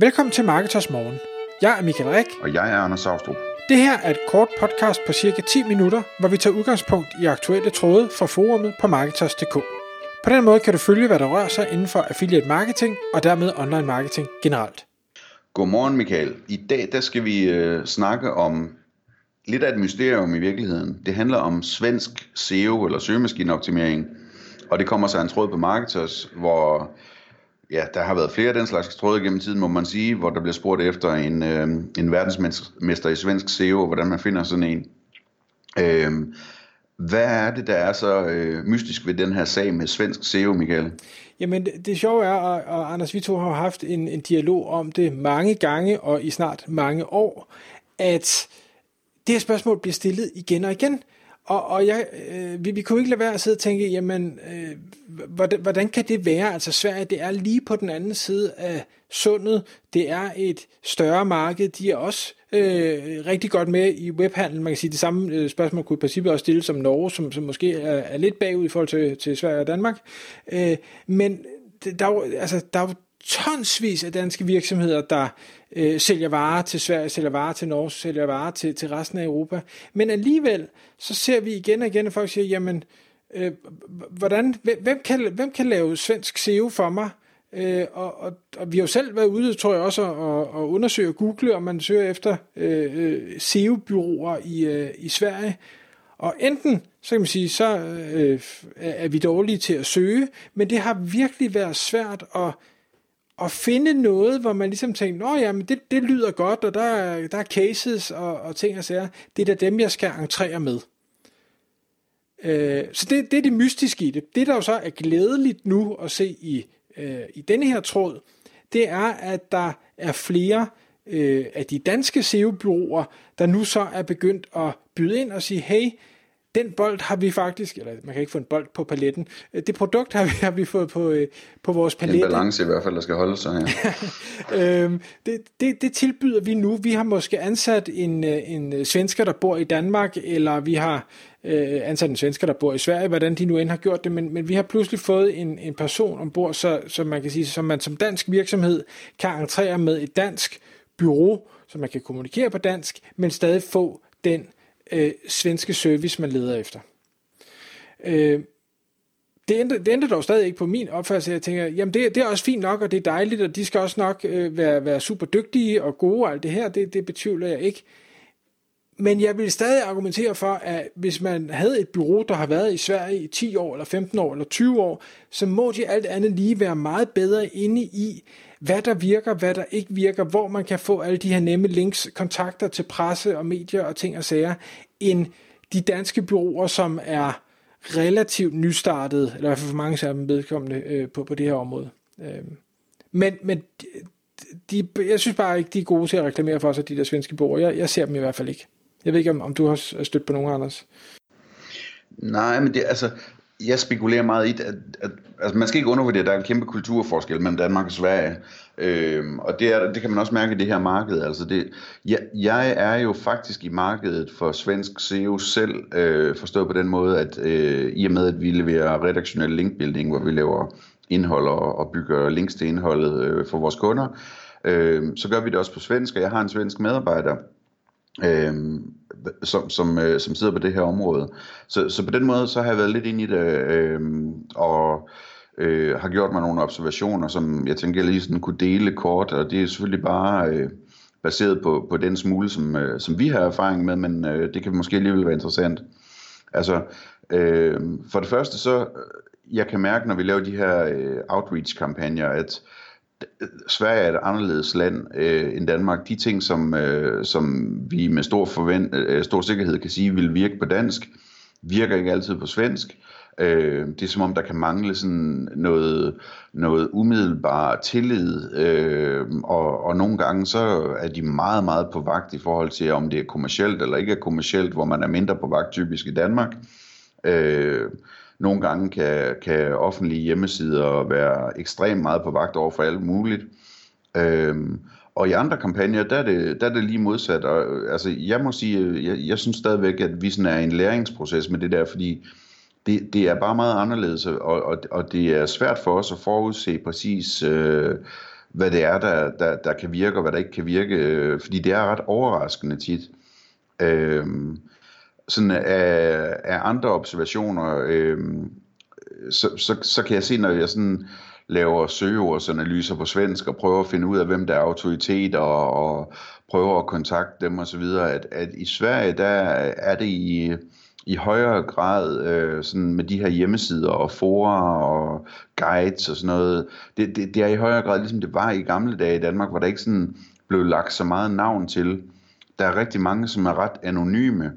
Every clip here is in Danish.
Velkommen til Marketers Morgen. Jeg er Michael Rik. Og jeg er Anders Saustrup. Det her er et kort podcast på cirka 10 minutter, hvor vi tager udgangspunkt i aktuelle tråde fra forumet på Marketers.dk. På den måde kan du følge, hvad der rører sig inden for affiliate marketing og dermed online marketing generelt. Godmorgen Michael. I dag der skal vi øh, snakke om lidt af et mysterium i virkeligheden. Det handler om svensk SEO eller søgemaskineoptimering. Og det kommer sig en tråd på Marketers, hvor ja, der har været flere af den slags tråde gennem tiden, må man sige, hvor der bliver spurgt efter en, øh, en verdensmester i svensk SEO, hvordan man finder sådan en. Øh, hvad er det, der er så øh, mystisk ved den her sag med svensk SEO, Michael? Jamen, det, det sjove er, og, og Anders, vi to har haft en, en dialog om det mange gange og i snart mange år, at det her spørgsmål bliver stillet igen og igen. Og, og jeg, øh, vi, vi kunne ikke lade være at sidde og tænke, jamen, øh, hvordan, hvordan kan det være? Altså Sverige, det er lige på den anden side af sundet. Det er et større marked. De er også øh, rigtig godt med i webhandel. Man kan sige, det samme øh, spørgsmål kunne i princippet også stille som Norge, som, som måske er, er lidt bagud i forhold til, til Sverige og Danmark. Øh, men der er jo, altså, der er jo tonsvis af danske virksomheder, der øh, sælger varer til Sverige, sælger varer til Norge, sælger varer til, til resten af Europa. Men alligevel, så ser vi igen og igen, at folk siger, jamen, øh, hvordan, hvem, kan, hvem kan lave svensk SEO for mig? Øh, og, og, og vi har jo selv været ude, tror jeg også, og, og undersøge Google, om man søger efter øh, øh SEO-byråer i, øh, i Sverige. Og enten, så kan man sige, så øh, er vi dårlige til at søge, men det har virkelig været svært at at finde noget, hvor man ligesom tænker, nå ja, men det, det lyder godt, og der er, der er cases og, og ting og sager. Det er da dem, jeg skal entrere med. Øh, så det, det er det mystiske i det. Det, der jo så er glædeligt nu at se i, øh, i denne her tråd, det er, at der er flere øh, af de danske SEO-byråer, der nu så er begyndt at byde ind og sige, hey, den bold har vi faktisk, eller man kan ikke få en bold på paletten, øh, det produkt har vi, har vi fået på, øh, på vores palet. En balance i hvert fald, der skal holde sig her. øhm, det, det, det tilbyder vi nu. Vi har måske ansat en, øh, en svensker, der bor i Danmark, eller vi har øh, ansat en svensker, der bor i Sverige, hvordan de nu end har gjort det, men, men vi har pludselig fået en, en person ombord, så, så man kan sige, som man som dansk virksomhed kan entrere med et dansk bureau, så man kan kommunikere på dansk, men stadig få den øh, svenske service, man leder efter. Øh, det ændrer, det ændrer dog stadig ikke på min opfattelse. Jeg tænker, jamen det, det er også fint nok, og det er dejligt, og de skal også nok øh, være, være super dygtige og gode og alt det her. Det, det betvivler jeg ikke. Men jeg vil stadig argumentere for, at hvis man havde et bureau, der har været i Sverige i 10 år, eller 15 år, eller 20 år, så må de alt andet lige være meget bedre inde i, hvad der virker, hvad der ikke virker, hvor man kan få alle de her nemme links, kontakter til presse og medier og ting og sager, end de danske byråer, som er relativt nystartet, eller i hvert fald for mange af dem vedkommende øh, på, på det her område. Øh, men, men de, jeg synes bare ikke, de er gode til at reklamere for sig, de der svenske borgere. Jeg, jeg ser dem i hvert fald ikke. Jeg ved ikke, om, om du har stødt på nogen, Anders? Nej, men det, altså, jeg spekulerer meget i, at, at altså man skal ikke undervurdere, at der er en kæmpe kulturforskel mellem Danmark og Sverige. Øhm, og det, er, det kan man også mærke i det her marked. Altså det, jeg, jeg er jo faktisk i markedet for svensk SEO selv, øh, forstået på den måde, at øh, i og med, at vi leverer redaktionel linkbuilding, hvor vi laver indhold og, og bygger links til indholdet øh, for vores kunder, øh, så gør vi det også på svensk, og jeg har en svensk medarbejder, øh, som, som, øh, som sidder på det her område. Så, så på den måde, så har jeg været lidt ind i det, øh, og øh, har gjort mig nogle observationer, som jeg tænker, jeg lige sådan kunne dele kort, og det er selvfølgelig bare øh, baseret på, på den smule, som, øh, som vi har erfaring med, men øh, det kan måske alligevel være interessant. Altså, øh, for det første så, øh, jeg kan mærke, når vi laver de her øh, outreach-kampagner, at Sverige er et anderledes land øh, end Danmark. De ting, som, øh, som vi med stor, forvent, øh, stor sikkerhed kan sige vil virke på dansk, virker ikke altid på svensk. Øh, det er som om, der kan mangle sådan noget, noget umiddelbar tillid, øh, og, og nogle gange så er de meget, meget på vagt i forhold til, om det er kommercielt eller ikke er kommercielt, hvor man er mindre på vagt typisk i Danmark. Øh, Øh, nogle gange kan, kan offentlige hjemmesider være ekstremt meget på vagt over for alt muligt. Øhm, og i andre kampagner, der er det, der er det lige modsat. Og, øh, altså, jeg må sige, øh, jeg, jeg synes stadigvæk, at vi sådan er i en læringsproces med det der, fordi det, det er bare meget anderledes, og, og, og det er svært for os at forudse præcis, øh, hvad det er, der, der, der kan virke, og hvad der ikke kan virke, øh, fordi det er ret overraskende tit. Øh, sådan af, af andre observationer, øh, så, så, så kan jeg se, når jeg sådan laver søgeordsanalyser på svensk og prøver at finde ud af, hvem der er autoriteter og, og prøver at kontakte dem osv., at, at i Sverige, der er det i, i højere grad øh, sådan med de her hjemmesider og forer og guides og sådan noget. Det, det, det er i højere grad ligesom det var i gamle dage i Danmark, hvor der ikke sådan blev lagt så meget navn til. Der er rigtig mange, som er ret anonyme,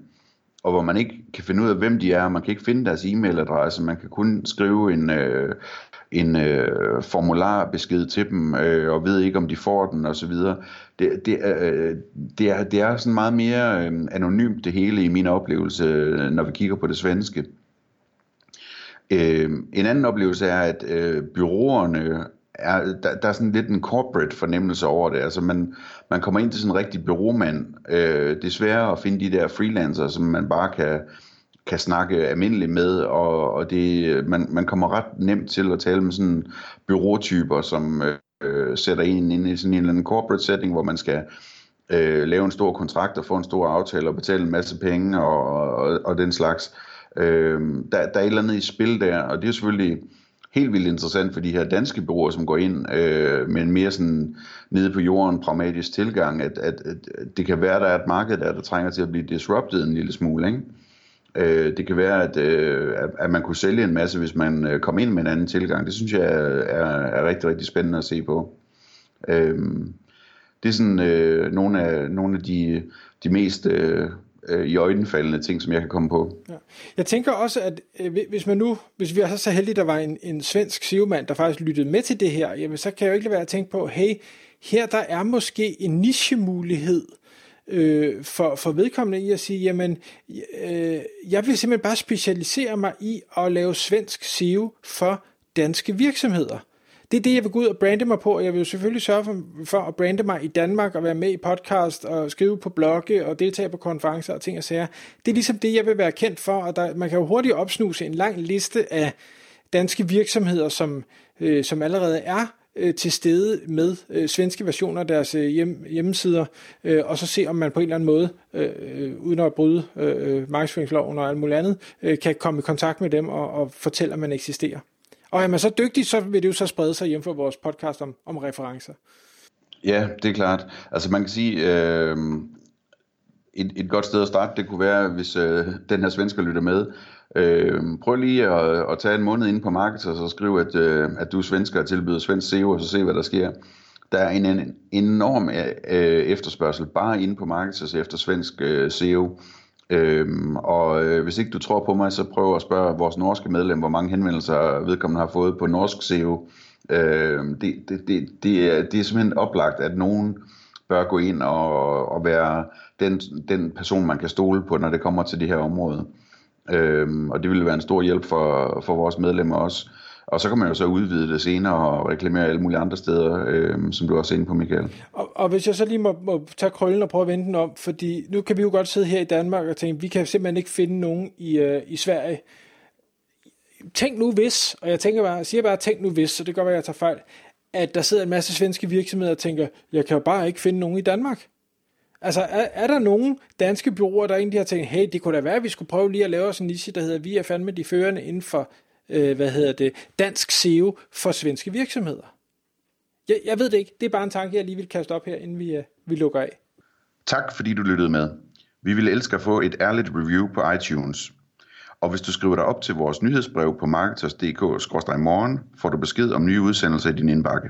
og hvor man ikke kan finde ud af, hvem de er. Man kan ikke finde deres e-mailadresse. Man kan kun skrive en, øh, en øh, formularbesked til dem, øh, og ved ikke, om de får den, og så videre. Det, det, øh, det, er, det er sådan meget mere øh, anonymt det hele i min oplevelse, øh, når vi kigger på det svenske. Øh, en anden oplevelse er, at øh, byråerne er, der, der er sådan lidt en corporate fornemmelse over det. Altså man, man kommer ind til sådan en rigtig byråmand. Øh, det er sværere at finde de der freelancer, som man bare kan, kan snakke almindeligt med, og, og det, man, man kommer ret nemt til at tale med sådan byråtyper, som øh, sætter en ind i sådan en eller anden corporate setting, hvor man skal øh, lave en stor kontrakt og få en stor aftale og betale en masse penge og, og, og den slags. Øh, der, der er et eller andet i spil der, og det er selvfølgelig helt vildt interessant for de her danske bureauer, som går ind øh, med en mere sådan nede på jorden pragmatisk tilgang, at, at, at det kan være, der er et marked der, der trænger til at blive disrupted en lille smule, ikke? Øh, det kan være, at, øh, at man kunne sælge en masse, hvis man øh, kom ind med en anden tilgang. Det synes jeg er, er, er rigtig, rigtig spændende at se på. Øh, det er sådan øh, nogle af, nogle af de, de mest øh, øh, i øjenfaldende ting, som jeg kan komme på. Ja. Jeg tænker også, at øh, hvis man nu, hvis vi er så heldige, der var en, en svensk sivmand, der faktisk lyttede med til det her, jamen, så kan jeg jo ikke lade være at tænke på, hey, her der er måske en nichemulighed, øh, for, for vedkommende i at sige, jamen, øh, jeg vil simpelthen bare specialisere mig i at lave svensk SEO for danske virksomheder. Det er det, jeg vil gå ud og brande mig på, og jeg vil selvfølgelig sørge for, for at brande mig i Danmark og være med i podcast og skrive på blogge og deltage på konferencer og ting og sager. Det er ligesom det, jeg vil være kendt for, og der, man kan jo hurtigt opsnuse en lang liste af danske virksomheder, som, øh, som allerede er øh, til stede med øh, svenske versioner af deres øh, hjem, hjemmesider, øh, og så se, om man på en eller anden måde, øh, øh uden at bryde øh, øh markedsføringsloven og alt muligt andet, øh, kan komme i kontakt med dem og, og fortælle, at man eksisterer. Og er man så dygtig, så vil det jo så sprede sig hjem for vores podcast om, om referencer. Ja, det er klart. Altså man kan sige, øh, et, et godt sted at starte, det kunne være, hvis øh, den her svensker lytter med, Øh, prøv lige at, at tage en måned ind på markedet og så skrive, at, øh, at du er svensker og tilbyder svensk SEO, og så se, hvad der sker. Der er en, en enorm øh, efterspørgsel bare inde på markedet efter svensk øh, SEO. Øhm, og øh, hvis ikke du tror på mig, så prøv at spørge vores norske medlem, hvor mange henvendelser vedkommende har fået på norsk SEO. Øhm, det, det, det, det, er, det er simpelthen oplagt, at nogen bør gå ind og, og være den, den person, man kan stole på, når det kommer til det her område. Øhm, og det ville være en stor hjælp for, for vores medlemmer også. Og så kan man jo så udvide det senere og reklamere alle mulige andre steder, øh, som du også er inde på, Michael. Og, og hvis jeg så lige må, må tage krøllen og prøve at vende den om, fordi nu kan vi jo godt sidde her i Danmark og tænke, vi kan simpelthen ikke finde nogen i, øh, i Sverige. Tænk nu hvis, og jeg tænker bare, jeg siger bare, tænk nu hvis, så det gør, at jeg tager fejl, at der sidder en masse svenske virksomheder og tænker, jeg kan jo bare ikke finde nogen i Danmark. Altså, er, er der nogen danske byråer, der egentlig har tænkt, hey, det kunne da være, at vi skulle prøve lige at lave os en niche, der hedder, vi er fandme de førende inden for, øh, hvad hedder det, dansk SEO for svenske virksomheder? Jeg, jeg ved det ikke. Det er bare en tanke, jeg lige vil kaste op her, inden vi, øh, vi lukker af. Tak, fordi du lyttede med. Vi ville elske at få et ærligt review på iTunes. Og hvis du skriver dig op til vores nyhedsbrev på marketers.dk-morgen, får du besked om nye udsendelser i din indbakke.